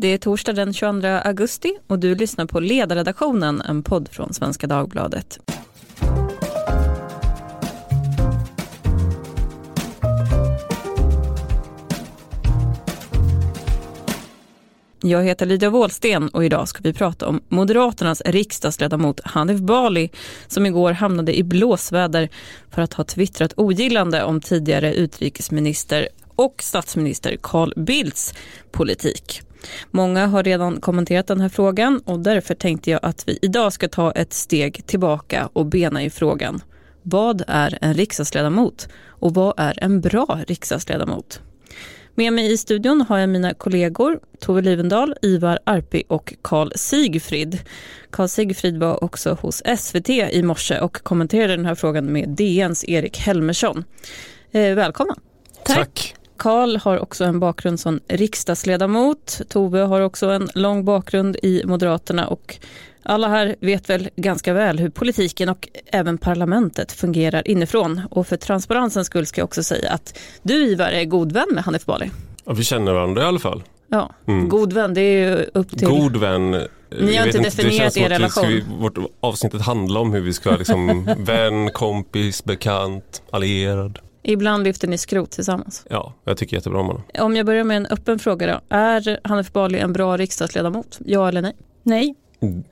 Det är torsdag den 22 augusti och du lyssnar på Ledarredaktionen, en podd från Svenska Dagbladet. Jag heter Lydia Wåhlsten och idag ska vi prata om Moderaternas riksdagsledamot Hanif Bali som igår hamnade i blåsväder för att ha twittrat ogillande om tidigare utrikesminister och statsminister Carl Bildts politik. Många har redan kommenterat den här frågan och därför tänkte jag att vi idag ska ta ett steg tillbaka och bena i frågan. Vad är en riksdagsledamot och vad är en bra riksdagsledamot? Med mig i studion har jag mina kollegor Tove Livendal, Ivar Arpi och Karl Sigfrid. Karl Sigfrid var också hos SVT i morse och kommenterade den här frågan med DNs Erik Helmersson. Eh. Tack. Tack. Karl har också en bakgrund som riksdagsledamot. Tove har också en lång bakgrund i Moderaterna och alla här vet väl ganska väl hur politiken och även parlamentet fungerar inifrån. Och för transparensens skull ska jag också säga att du Ivar är god vän med Hanif Bali. Ja, vi känner varandra i alla fall. Ja, mm. god vän det är ju upp till... God vän. Ni har inte definierat er relation. Vi, vårt avsnittet handlar om hur vi ska liksom vän, kompis, bekant, allierad. Ibland lyfter ni skrot tillsammans. Ja, jag tycker jättebra om honom. Om jag börjar med en öppen fråga då. Är Hanif Bali en bra riksdagsledamot? Ja eller nej? Nej.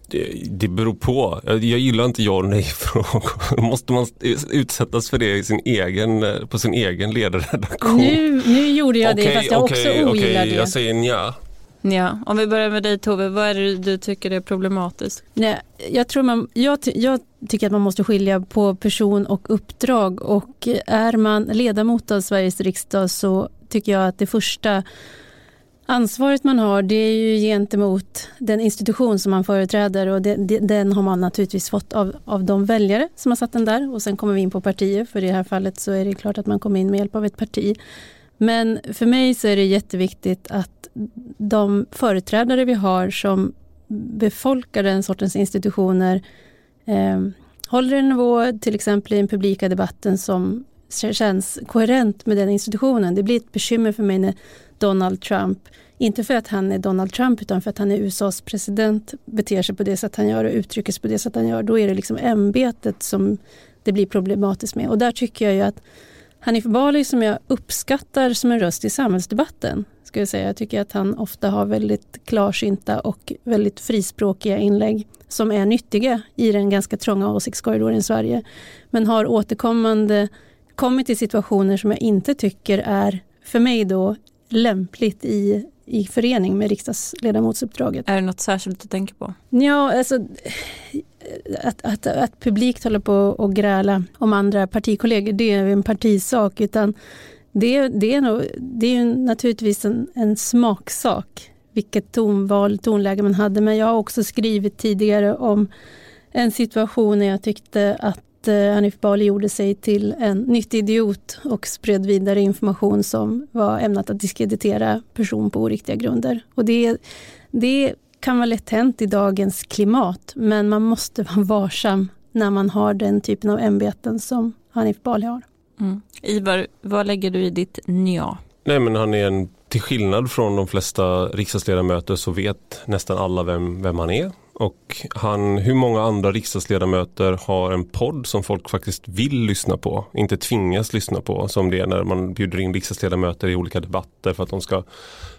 Det, det beror på. Jag, jag gillar inte ja och nej-frågor. Måste man utsättas för det i sin egen, på sin egen ledarredaktion? Nu, nu gjorde jag okay, det fast jag okay, också ogillar okay, det. Jag säger nja. Ja, om vi börjar med dig Tove, vad är det du tycker är problematiskt? Nej, jag, tror man, jag, jag tycker att man måste skilja på person och uppdrag och är man ledamot av Sveriges riksdag så tycker jag att det första ansvaret man har det är ju gentemot den institution som man företräder och det, det, den har man naturligtvis fått av, av de väljare som har satt den där och sen kommer vi in på partier för i det här fallet så är det klart att man kommer in med hjälp av ett parti. Men för mig så är det jätteviktigt att de företrädare vi har som befolkar den sortens institutioner eh, håller en nivå, till exempel i den publika debatten som känns koherent med den institutionen. Det blir ett bekymmer för mig när Donald Trump, inte för att han är Donald Trump utan för att han är USAs president, beter sig på det sätt han gör och uttrycker sig på det sätt han gör. Då är det liksom ämbetet som det blir problematiskt med. Och där tycker jag ju att Hanif Bali som jag uppskattar som en röst i samhällsdebatten. Ska jag, säga. jag tycker att han ofta har väldigt klarsynta och väldigt frispråkiga inlägg som är nyttiga i den ganska trånga åsiktskorridoren i Sverige. Men har återkommande kommit i situationer som jag inte tycker är, för mig då, lämpligt i, i förening med riksdagsledamotsuppdraget. Är det något särskilt du tänker på? Ja, alltså att, att, att publikt håller på och gräla om andra partikollegor, det är en partisak. Utan det, det, är, nog, det är naturligtvis en, en smaksak vilket tonval, tonläge man hade. Men jag har också skrivit tidigare om en situation när jag tyckte att eh, Hanif Bali gjorde sig till en nyttig idiot och spred vidare information som var ämnat att diskreditera person på oriktiga grunder. Och det, det kan vara lätt hänt i dagens klimat men man måste vara varsam när man har den typen av ämbeten som Hanif Bali har. Mm. Ivar, vad lägger du i ditt nja? Nej men han är en, till skillnad från de flesta riksdagsledamöter så vet nästan alla vem, vem han är. Och han, hur många andra riksdagsledamöter har en podd som folk faktiskt vill lyssna på, inte tvingas lyssna på som det är när man bjuder in riksdagsledamöter i olika debatter för att de ska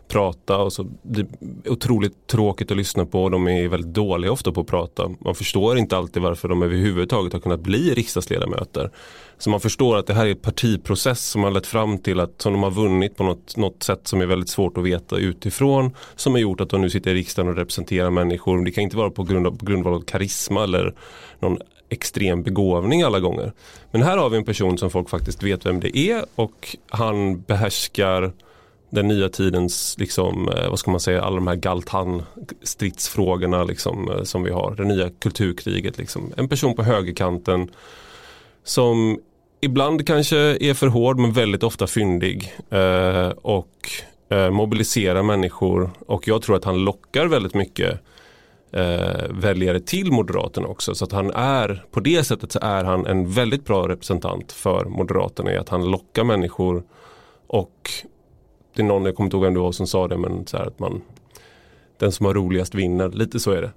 prata och så det är otroligt tråkigt att lyssna på. och De är väldigt dåliga ofta på att prata. Man förstår inte alltid varför de överhuvudtaget har kunnat bli riksdagsledamöter. Så man förstår att det här är en partiprocess som har lett fram till att som de har vunnit på något, något sätt som är väldigt svårt att veta utifrån. Som har gjort att de nu sitter i riksdagen och representerar människor. Det kan inte vara på, grund av, på grundval av karisma eller någon extrem begåvning alla gånger. Men här har vi en person som folk faktiskt vet vem det är och han behärskar den nya tidens, liksom, eh, vad ska man säga, alla de här Galtan-stridsfrågorna liksom, eh, som vi har. Det nya kulturkriget. Liksom. En person på högerkanten som ibland kanske är för hård men väldigt ofta fyndig. Eh, och eh, mobiliserar människor och jag tror att han lockar väldigt mycket eh, väljare till Moderaterna också. Så att han är, på det sättet så är han en väldigt bra representant för Moderaterna i att han lockar människor och det är någon, jag kommer inte ihåg vem det var som sa det, men så här att man den som har roligast vinner. Lite så är det.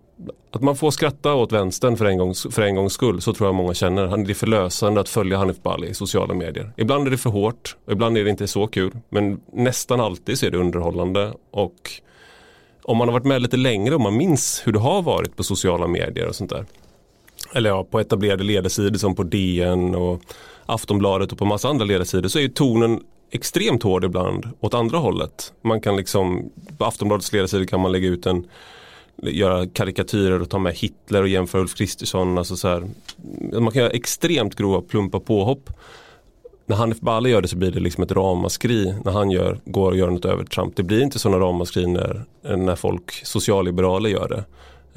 Att man får skratta åt vänstern för en, gångs, för en gångs skull, så tror jag många känner. Det är förlösande att följa Hanif Bali i sociala medier. Ibland är det för hårt, ibland är det inte så kul. Men nästan alltid så är det underhållande. Och om man har varit med lite längre och man minns hur det har varit på sociala medier och sånt där. Eller ja, på etablerade ledarsidor som på DN och Aftonbladet och på massa andra ledarsidor så är tonen extremt hård ibland åt andra hållet. Man kan liksom, på Aftonbladets ledarsida kan man lägga ut en göra karikatyrer och ta med Hitler och jämföra Ulf Kristersson. Alltså så här, man kan göra extremt grova plumpa påhopp. När Hanif Bali gör det så blir det liksom ett ramaskri när han gör, går och gör något över Trump. Det blir inte sådana ramaskri när, när folk, socialliberaler gör det.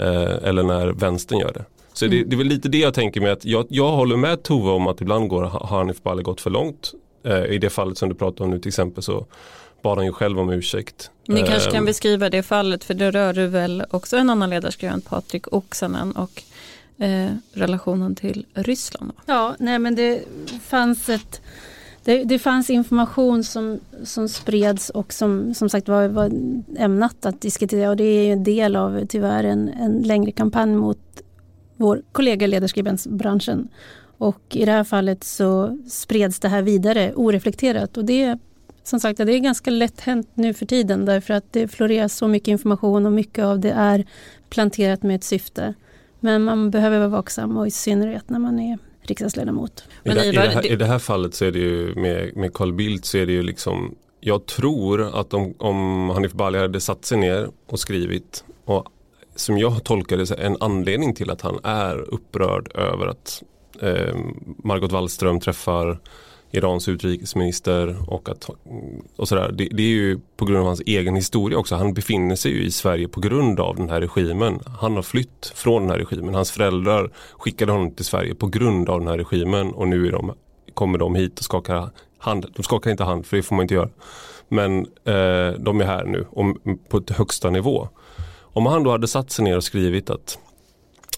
Eh, eller när vänstern gör det. Så mm. det, det, är väl lite det jag tänker med att jag, jag håller med Tove om att ibland går Hanif Bali gått för långt. Eh, I det fallet som du pratar om nu till exempel så bad han ju själv om ursäkt. Ni kanske kan ehm. beskriva det fallet för det rör du väl också en annan ledarskribent, Patrik Oksanen och eh, relationen till Ryssland? Ja, nej men det fanns ett det, det, fanns information som, som spreds och som som sagt var, var ämnat att diskutera och det är en del av tyvärr en, en längre kampanj mot vår kollega ledarskribentsbranschen. Och i det här fallet så spreds det här vidare oreflekterat och det som sagt, det är ganska lätt hänt nu för tiden därför att det florerar så mycket information och mycket av det är planterat med ett syfte. Men man behöver vara vaksam och i synnerhet när man är riksdagsledamot. I det, i, det här, I det här fallet så är det ju med, med Carl Bildt så är det ju liksom Jag tror att om, om Hanif Bali hade satt sig ner och skrivit och som jag tolkar det en anledning till att han är upprörd över att eh, Margot Wallström träffar Irans utrikesminister och, att, och sådär. Det, det, är ju på grund av hans egen historia också. Han befinner sig ju i Sverige på grund av den här regimen. Han har flytt från den här regimen. Hans föräldrar skickade honom till Sverige på grund av den här regimen och nu är de, kommer de hit och skakar hand. De skakar inte hand för det får man inte göra. Men eh, de är här nu och på ett högsta nivå. Om han då hade satt sig ner och skrivit att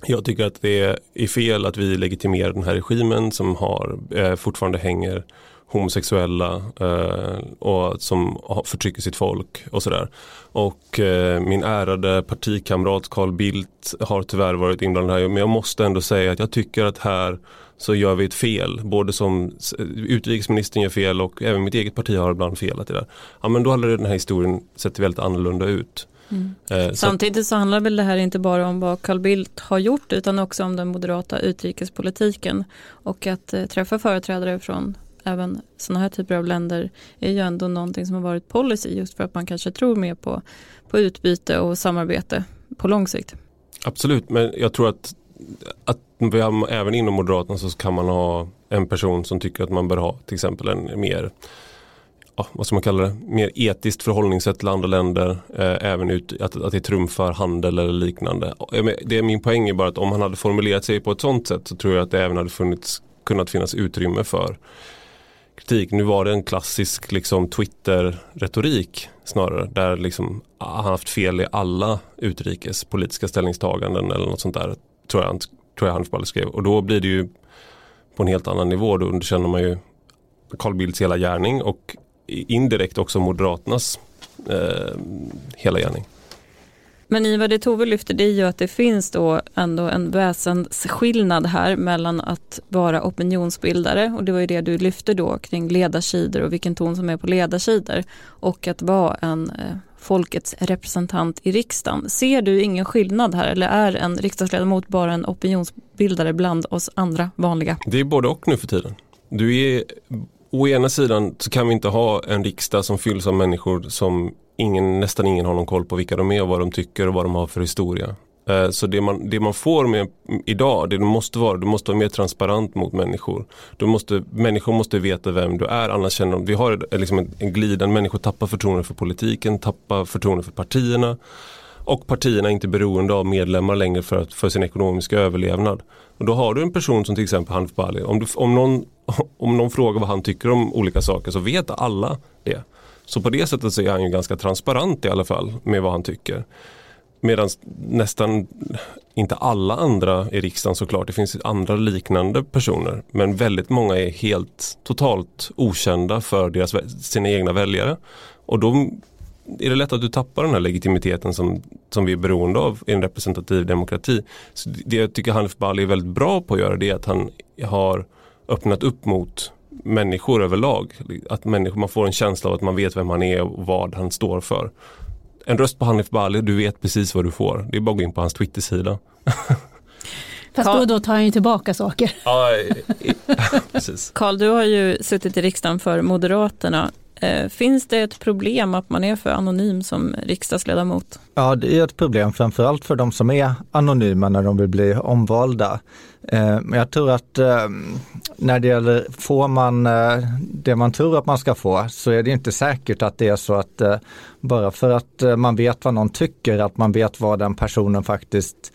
jag tycker att det är fel att vi legitimerar den här regimen som har, eh, fortfarande hänger homosexuella eh, och som förtrycker sitt folk och sådär. Och eh, min ärade partikamrat Carl Bildt har tyvärr varit inblandad här men jag måste ändå säga att jag tycker att här så gör vi ett fel. Både som utrikesministern gör fel och även mitt eget parti har ibland felat i det. Ja men då hade den här historien sett väldigt annorlunda ut. Mm. Eh, Samtidigt så handlar väl det här inte bara om vad Carl Bildt har gjort utan också om den moderata utrikespolitiken. Och att eh, träffa företrädare från även sådana här typer av länder är ju ändå någonting som har varit policy just för att man kanske tror mer på, på utbyte och samarbete på lång sikt. Absolut, men jag tror att, att även inom Moderaterna så kan man ha en person som tycker att man bör ha till exempel en mer vad ska man kalla det, mer etiskt förhållningssätt till andra länder. Eh, även ut, att, att det trumfar handel eller liknande. Det är min poäng är bara att om han hade formulerat sig på ett sånt sätt så tror jag att det även hade funnits, kunnat finnas utrymme för kritik. Nu var det en klassisk liksom, Twitter-retorik snarare. Där liksom, han haft fel i alla utrikespolitiska ställningstaganden eller något sånt där. Tror jag, tror jag han skrev. Och då blir det ju på en helt annan nivå. Då underkänner man ju Carl Bildts hela gärning och indirekt också Moderaternas eh, hela gärning. Men Ivar, det Tove lyfter det är ju att det finns då ändå en väsensskillnad här mellan att vara opinionsbildare och det var ju det du lyfte då kring ledarsidor och vilken ton som är på ledarsidor och att vara en eh, folkets representant i riksdagen. Ser du ingen skillnad här eller är en riksdagsledamot bara en opinionsbildare bland oss andra vanliga? Det är både och nu för tiden. Du är å ena sidan så kan vi inte ha en riksdag som fylls av människor som ingen, nästan ingen har någon koll på vilka de är och vad de tycker och vad de har för historia. Eh, så det man, det man får med idag, det måste vara, du måste vara mer transparent mot människor. Du måste, människor måste veta vem du är, annars känner de, vi har liksom en, en glidande, människor tappar förtroende för politiken, tappar förtroende för partierna. Och partierna är inte beroende av medlemmar längre för, för sin ekonomiska överlevnad. Och då har du en person som till exempel Hanif Bali. Om, du, om, någon, om någon frågar vad han tycker om olika saker så vet alla det. Så på det sättet så är han ju ganska transparent i alla fall med vad han tycker. Medan nästan inte alla andra i riksdagen såklart, det finns andra liknande personer. Men väldigt många är helt totalt okända för deras, sina egna väljare. Och då är det lätt att du tappar den här legitimiteten som, som vi är beroende av i en representativ demokrati. Så det jag tycker Hanif Bali är väldigt bra på att göra det är att han har öppnat upp mot människor överlag. Att människor, man får en känsla av att man vet vem han är och vad han står för. En röst på Hanif Bali, du vet precis vad du får. Det är bara att gå in på hans Twitter-sida. Fast då, då tar han ju tillbaka saker. Ja, precis. Karl, du har ju suttit i riksdagen för Moderaterna. Eh, finns det ett problem att man är för anonym som riksdagsledamot? Ja, det är ett problem framförallt för de som är anonyma när de vill bli omvalda. Eh, men jag tror att eh, när det gäller, får man det man tror att man ska få så är det inte säkert att det är så att bara för att man vet vad någon tycker, att man vet vad den personen faktiskt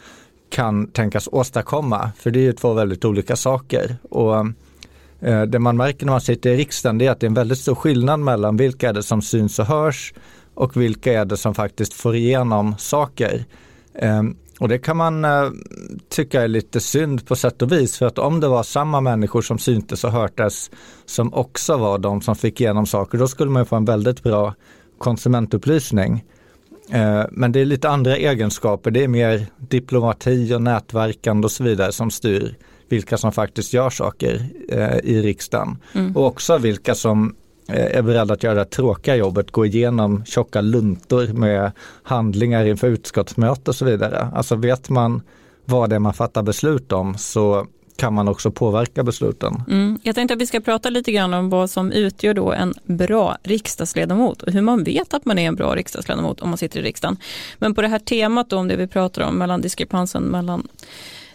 kan tänkas åstadkomma. För det är ju två väldigt olika saker. Och Eh, det man märker när man sitter i riksdagen det är att det är en väldigt stor skillnad mellan vilka är det som syns och hörs och vilka är det som faktiskt får igenom saker. Ehm, och det kan man eh, tycka är lite synd på sätt och vis för att om det var samma människor som syntes och hörtes som också var de som fick igenom saker då skulle man få en väldigt bra konsumentupplysning. Eh, men det är lite andra egenskaper, det är mer diplomati och nätverkande och så vidare som styr vilka som faktiskt gör saker eh, i riksdagen. Mm. Och också vilka som eh, är beredda att göra det tråkiga jobbet, gå igenom tjocka luntor med handlingar inför utskottsmöte och så vidare. Alltså vet man vad det är man fattar beslut om så kan man också påverka besluten. Mm. Jag tänkte att vi ska prata lite grann om vad som utgör då en bra riksdagsledamot och hur man vet att man är en bra riksdagsledamot om man sitter i riksdagen. Men på det här temat då, om det vi pratar om, mellan diskrepansen mellan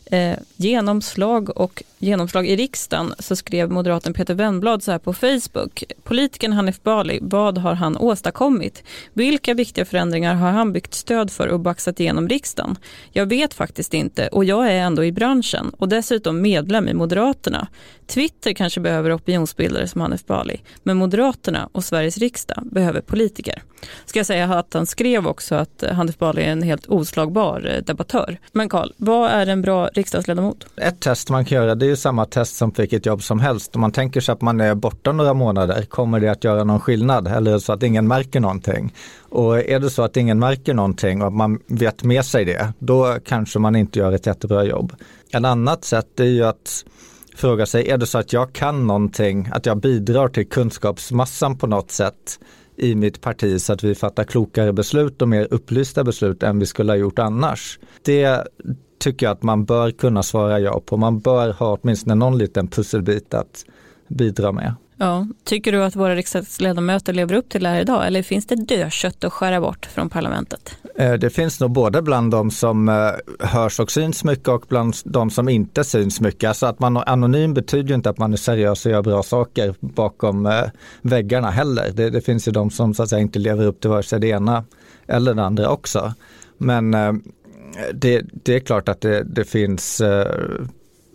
eh, genomslag och genomslag i riksdagen så skrev moderaten Peter Wennblad så här på Facebook. Politikern Hanif Bali, vad har han åstadkommit? Vilka viktiga förändringar har han byggt stöd för och baxat igenom riksdagen? Jag vet faktiskt inte och jag är ändå i branschen och dessutom medlem i Moderaterna. Twitter kanske behöver opinionsbildare som Hanif Bali, men Moderaterna och Sveriges riksdag behöver politiker. Ska jag säga att han skrev också att Hanif Bali är en helt oslagbar eh, debattör. Men Karl, vad är en bra riksdagsledamot? Ett test man kan göra, det är ju samma test som vilket jobb som helst. Om man tänker sig att man är borta några månader, kommer det att göra någon skillnad? Eller är det så att ingen märker någonting? Och är det så att ingen märker någonting och man vet med sig det, då kanske man inte gör ett jättebra jobb. Ett annat sätt är ju att fråga sig, är det så att jag kan någonting, att jag bidrar till kunskapsmassan på något sätt i mitt parti så att vi fattar klokare beslut och mer upplysta beslut än vi skulle ha gjort annars. Det tycker jag att man bör kunna svara ja på. Man bör ha åtminstone någon liten pusselbit att bidra med. Ja, tycker du att våra riksdagsledamöter lever upp till det här idag eller finns det dödkött att skära bort från parlamentet? Eh, det finns nog både bland de som eh, hörs och syns mycket och bland de som inte syns mycket. Alltså att man är anonym betyder ju inte att man är seriös och gör bra saker bakom eh, väggarna heller. Det, det finns ju de som så att säga inte lever upp till vare sig det ena eller det andra också. Men det, det är klart att det, det finns eh,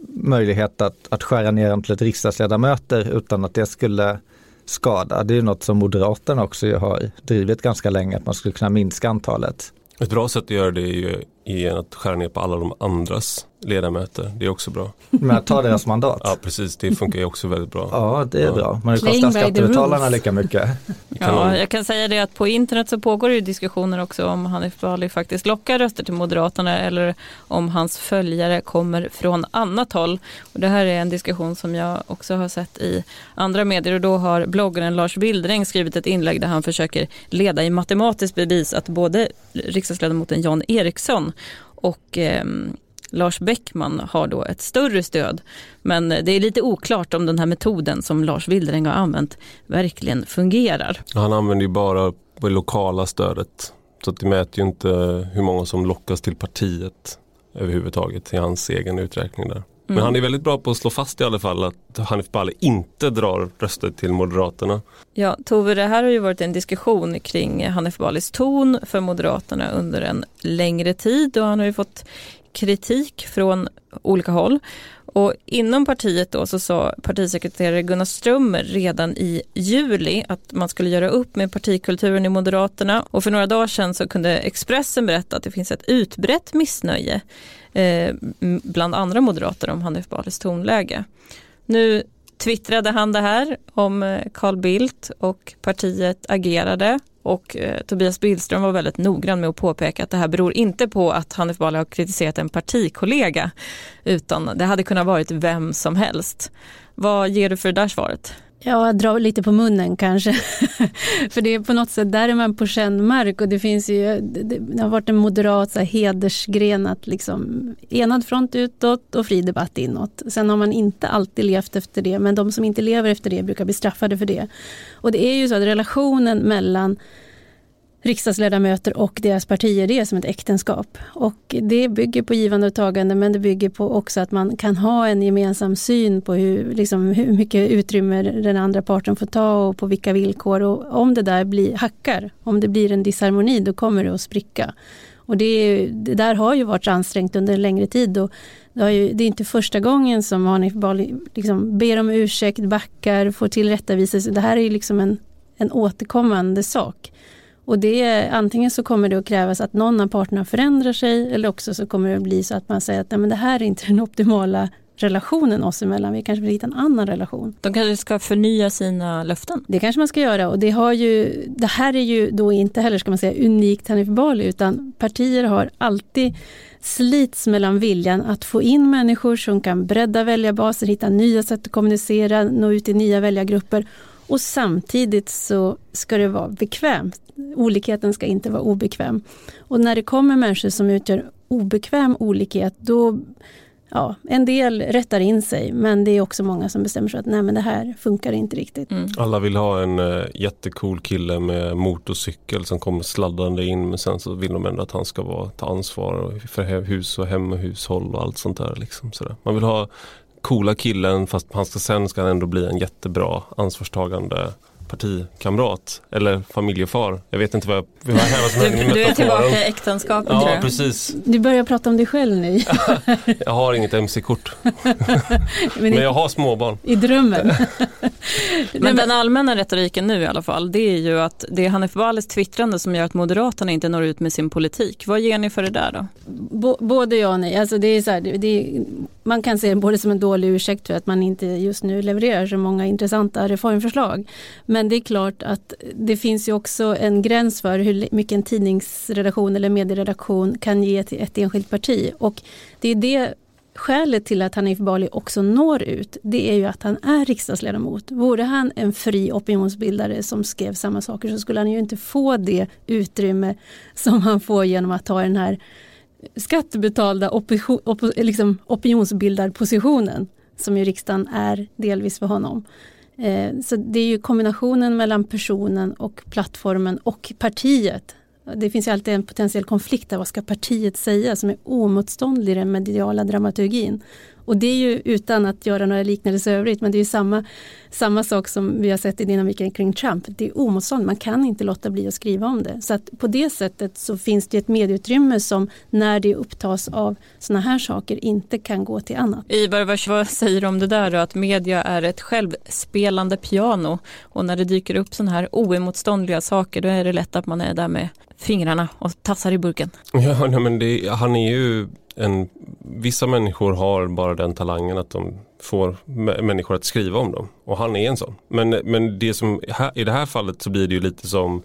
möjlighet att, att skära ner antalet riksdagsledamöter utan att det skulle skada. Det är något som Moderaterna också har drivit ganska länge, att man skulle kunna minska antalet. Ett bra sätt att göra det är ju att skära ner på alla de andras ledamöter. Det är också bra. Med att ta deras mandat? Ja precis, det funkar ju också väldigt bra. Ja det är ja. bra, men det kostar skattebetalarna lika mycket. Ja, jag kan säga det att på internet så pågår det diskussioner också om Hanif Bali faktiskt lockar röster till Moderaterna eller om hans följare kommer från annat håll. Och det här är en diskussion som jag också har sett i andra medier och då har bloggaren Lars Wildräng skrivit ett inlägg där han försöker leda i matematiskt bevis att både riksdagsledamoten Jan Eriksson och eh, Lars Bäckman har då ett större stöd. Men det är lite oklart om den här metoden som Lars Wildräng har använt verkligen fungerar. Han använder ju bara det lokala stödet. Så det mäter ju inte hur många som lockas till partiet överhuvudtaget i hans egen uträkning där. Men mm. han är väldigt bra på att slå fast i alla fall att Hanif Bali inte drar röster till Moderaterna. Ja, Tove, det här har ju varit en diskussion kring Hanif Balis ton för Moderaterna under en längre tid och han har ju fått kritik från olika håll. Och inom partiet då så sa partisekreterare Gunnar Strömmer redan i juli att man skulle göra upp med partikulturen i Moderaterna och för några dagar sedan så kunde Expressen berätta att det finns ett utbrett missnöje eh, bland andra moderater om Hanif Balis tonläge. Nu twittrade han det här om eh, Carl Bildt och partiet agerade Och eh, Tobias Billström var väldigt noggrann med att påpeka att det här beror inte på att Hanif Bali har kritiserat en partikollega utan det hade kunnat varit vem som helst. Vad ger du för det där svaret? Ja, jag drar lite på munnen kanske. för det är på något sätt, där är man på känd mark och det finns ju, det, har varit en moderat så här, hedersgren att liksom enad front utåt och fri debatt inåt. Sen har man inte alltid levt efter det, men de som inte lever efter det brukar bli straffade för det. Och det är ju så att relationen mellan riksdagsledamöter och deras partier, det är som ett äktenskap. Och det bygger på givande och tagande men det bygger på också att man kan ha en gemensam syn på hur, liksom, hur mycket utrymme den andra parten får ta och på vilka villkor. Och om det där blir hackar, om det blir en disharmoni, då kommer det att spricka. Och det, det där har ju varit ansträngt under en längre tid. Och det, ju, det är inte första gången som Hanif Bali liksom ber om ursäkt, backar, får tillrättaviselse. Det här är ju liksom en, en återkommande sak. Och det är, antingen så kommer det att krävas att någon av parterna förändrar sig eller också så kommer det att bli så att man säger att nej, men det här är inte den optimala relationen oss emellan. Vi kanske vill hitta en annan relation. De kanske ska förnya sina löften? Det kanske man ska göra och det, har ju, det här är ju då inte heller ska man säga unikt Hanif Bali utan partier har alltid slits mellan viljan att få in människor som kan bredda väljarbaser, hitta nya sätt att kommunicera, nå ut i nya väljargrupper och samtidigt så ska det vara bekvämt. Olikheten ska inte vara obekväm. Och när det kommer människor som utgör obekväm olikhet då ja, en del rättar in sig men det är också många som bestämmer sig att nej men det här funkar inte riktigt. Mm. Alla vill ha en uh, jättecool kille med motorcykel som kommer sladdande in men sen så vill de ändå att han ska vara, ta ansvar för hus och hem och hushåll och allt sånt där. Liksom, sådär. Man vill ha coola killen fast han ska, sen ska han ändå bli en jättebra ansvarstagande partikamrat eller familjefar. Jag vet inte vad, jag, vad här som händer med Du är tillbaka i äktenskapet ja, tror jag. precis. Du börjar prata om dig själv nu. jag har inget mc-kort. Men, jag har småbarn. I drömmen. Men den allmänna retoriken nu i alla fall, det är ju att det är Hanif Balis twittrande som gör att Moderaterna inte når ut med sin politik. Vad ger ni för det där då? B både ja och nej. Alltså det är så här, det är, man kan se det både som en dålig ursäkt för att man inte just nu levererar så många intressanta reformförslag. Men det är klart att det finns ju också en gräns för hur mycket en tidningsredaktion eller medieredaktion kan ge till ett enskilt parti. Och det är det skälet till att Hanif Bali också når ut, det är ju att han är riksdagsledamot. Vore han en fri opinionsbildare som skrev samma saker så skulle han ju inte få det utrymme som han får genom att ta den här skattebetalda opinion, op, liksom opinionsbildarpositionen som ju riksdagen är delvis för honom. Eh, så det är ju kombinationen mellan personen och plattformen och partiet. Det finns ju alltid en potentiell konflikt där, vad ska partiet säga som är omotståndlig i den mediala dramaturgin. Och det är ju utan att göra några liknelser övrigt, men det är ju samma, samma sak som vi har sett i dynamiken kring Trump. Det är omotstånd, man kan inte låta bli att skriva om det. Så att på det sättet så finns det ett medieutrymme som när det upptas av sådana här saker inte kan gå till annat. Ivar, vad säger du om det där då, att media är ett självspelande piano och när det dyker upp sådana här oemotståndliga saker då är det lätt att man är där med fingrarna och tassar i burken. Ja, nej, men det, han är ju en, vissa människor har bara den talangen att de får människor att skriva om dem. Och han är en sån. Men, men det som, i det här fallet så blir det ju lite som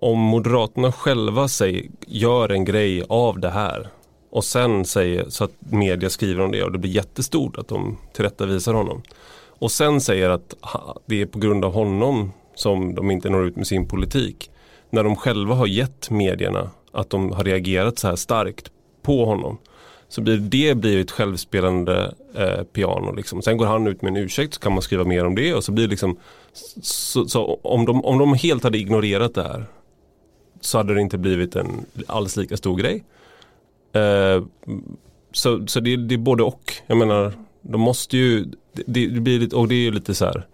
om Moderaterna själva säger, gör en grej av det här och sen säger så att media skriver om det och det blir jättestort att de tillrättavisar honom. Och sen säger att det är på grund av honom som de inte når ut med sin politik. När de själva har gett medierna att de har reagerat så här starkt på honom. Så blir det blir ett självspelande eh, piano. Liksom. Sen går han ut med en ursäkt så kan man skriva mer om det och så blir det liksom så, så, om, de, om de helt hade ignorerat det här så hade det inte blivit en alls lika stor grej. Eh, så så det, det, är både och. Jag menar, de måste ju, det, det blir lite, och det är ju lite så här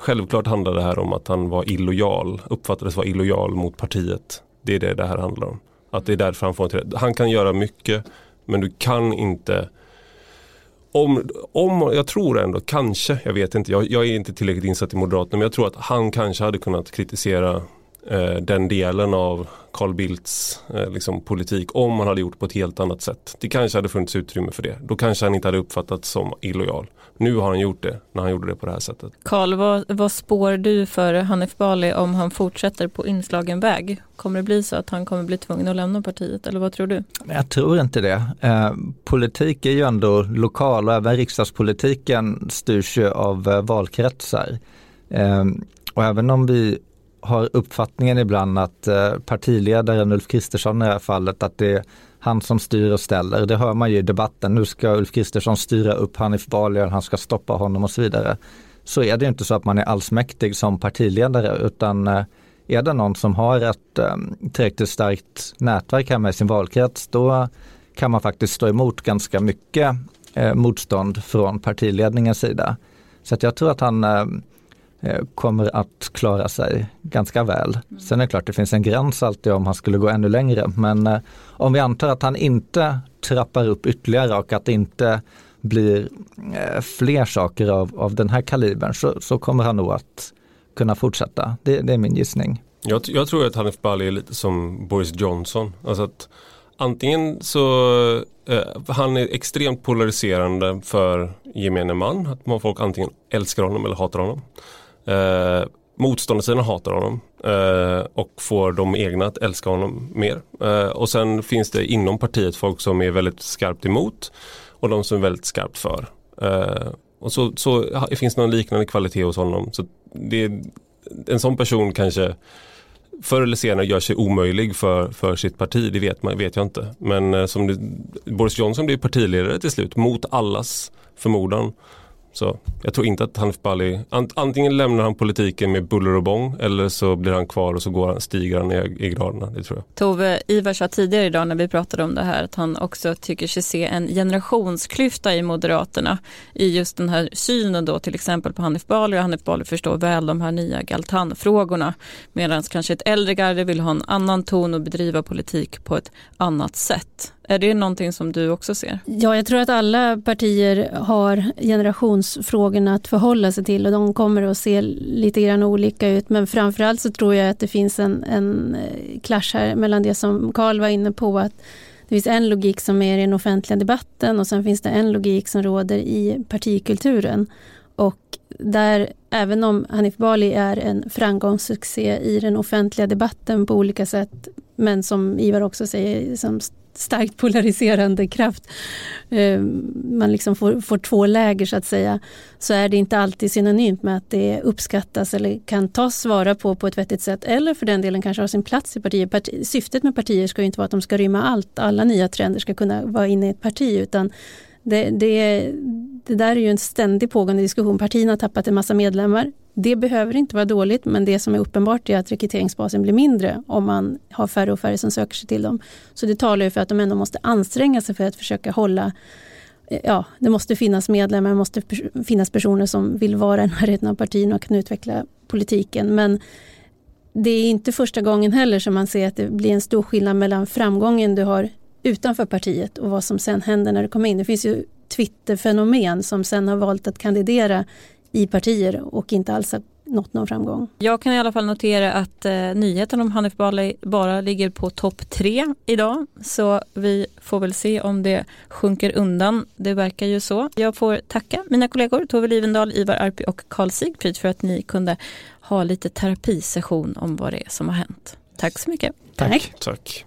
Självklart handlar det här om att han var illojal, uppfattades vara illojal mot partiet. Det är det det här handlar om. Att det är därför han får en Han kan göra mycket men du kan inte om, om, jag tror ändå, kanske, jag vet inte, jag, jag är inte tillräckligt insatt i Moderaterna, men jag tror att han kanske hade kunnat kritisera den delen av Carl Bildts eh, liksom, politik om han hade gjort på ett helt annat sätt. Det kanske hade funnits utrymme för det. Då kanske han inte hade uppfattats som illojal. Nu har han gjort det när han gjorde det på det här sättet. Karl, vad, vad spår du för Hanif Bali om han fortsätter på inslagen väg? Kommer det bli så att han kommer bli tvungen att lämna partiet eller vad tror du? Jag tror inte det. Eh, politik är ju ändå lokal och även riksdagspolitiken styrs ju av eh, valkretsar. Eh, och även om vi har uppfattningen ibland att eh, partiledaren Ulf Kristersson i det här fallet, att det är han som styr och ställer. Det hör man ju i debatten. Nu ska Ulf Kristersson styra upp Hanif Bali, han ska stoppa honom och så vidare. Så är det inte så att man är allsmäktig som partiledare utan eh, är det någon som har ett eh, tillräckligt starkt nätverk hemma i sin valkrets då kan man faktiskt stå emot ganska mycket motstånd från partiledningens sida. Så att jag tror att han Eh, kommer att klara sig ganska väl. Mm. Sen är det klart det finns en gräns alltid om han skulle gå ännu längre men eh, om vi antar att han inte trappar upp ytterligare och att det inte blir eh, fler saker av, av den här kalibern så, så kommer han nog att kunna fortsätta. Det, det är min gissning. Jag, jag, tror att Hanif Bali är lite som Boris Johnson. Alltså att antingen så eh, han är extremt polariserande för gemene man. Att folk antingen älskar honom eller hatar honom. Eh, motståndarsidan hatar honom eh, och får de egna att älska honom mer. Eh, och sen finns det inom partiet folk som är väldigt skarpt emot och de som är väldigt skarpt för. Eh, och så, så finns det någon liknande kvalitet hos honom. Så det, en sån person kanske förr eller senare gör sig omöjlig för, för sitt parti, det vet, man, vet jag inte. Men eh, som det, Boris Johnson blir partiledare till slut mot allas förmodan. Så jag tror inte att Hanif Bali, antingen lämnar han politiken med buller och bång eller så blir han kvar och så går han, stiger han i, i graderna. Det tror jag. Tove Ivar sa tidigare idag när vi pratade om det här att han också tycker sig se en generationsklyfta i Moderaterna i just den här synen då till exempel på Hanif Bali och Hanif Bali förstår väl de här nya Galtan-frågorna medan kanske ett äldre garde vill ha en annan ton och bedriva politik på ett annat sätt. Är det någonting som du också ser? Ja, jag tror att alla partier har generationsfrågorna att förhålla sig till och de kommer att se lite grann olika ut. Men framförallt så tror jag att det finns en, en eh, clash här mellan det som Karl var inne på att det finns en logik som är i den offentliga debatten och sen finns det en logik som råder i partikulturen. Och där, även om Hanif Bali är en framgångssuccé i den offentliga debatten på olika sätt, men som Ivar också säger, som starkt polariserande kraft, eh, man liksom får, får två läger så att säga, så är det inte alltid synonymt med att det uppskattas eller kan tas vara på på ett vettigt sätt eller för den delen kanske har sin plats i partiet. Parti, syftet med partier ska ju inte vara att de ska rymma allt, alla nya trender ska kunna vara inne i ett parti utan det, det, det där är ju en ständig pågående diskussion. Partierna har tappat en massa medlemmar. Det behöver inte vara dåligt men det som är uppenbart är att rekryteringsbasen blir mindre om man har färre och färre som söker sig till dem. Så det talar ju för att de ändå måste anstränga sig för att försöka hålla eh, Ja, det måste finnas medlemmar, det måste finnas personer som vill vara i närheten av partierna och kan utveckla politiken. Men det är inte första gången heller som man ser att det blir en stor skillnad mellan framgången du har utanför partiet och vad som sen händer när du kommer in. Det finns ju Twitter-fenomen som sen har valt att kandidera i partier och inte alls har nått någon framgång. Jag kan i alla fall notera att eh, nyheten om Hanif Bali bara ligger på topp tre idag. Så vi får väl se om det sjunker undan. Det verkar ju så. Jag får tacka mina kollegor Tove Livendal, Ivar Arpi och Karl Sigfrid för att ni kunde ha lite terapisession om vad det är som har hänt. Tack så mycket. Tack. Tack.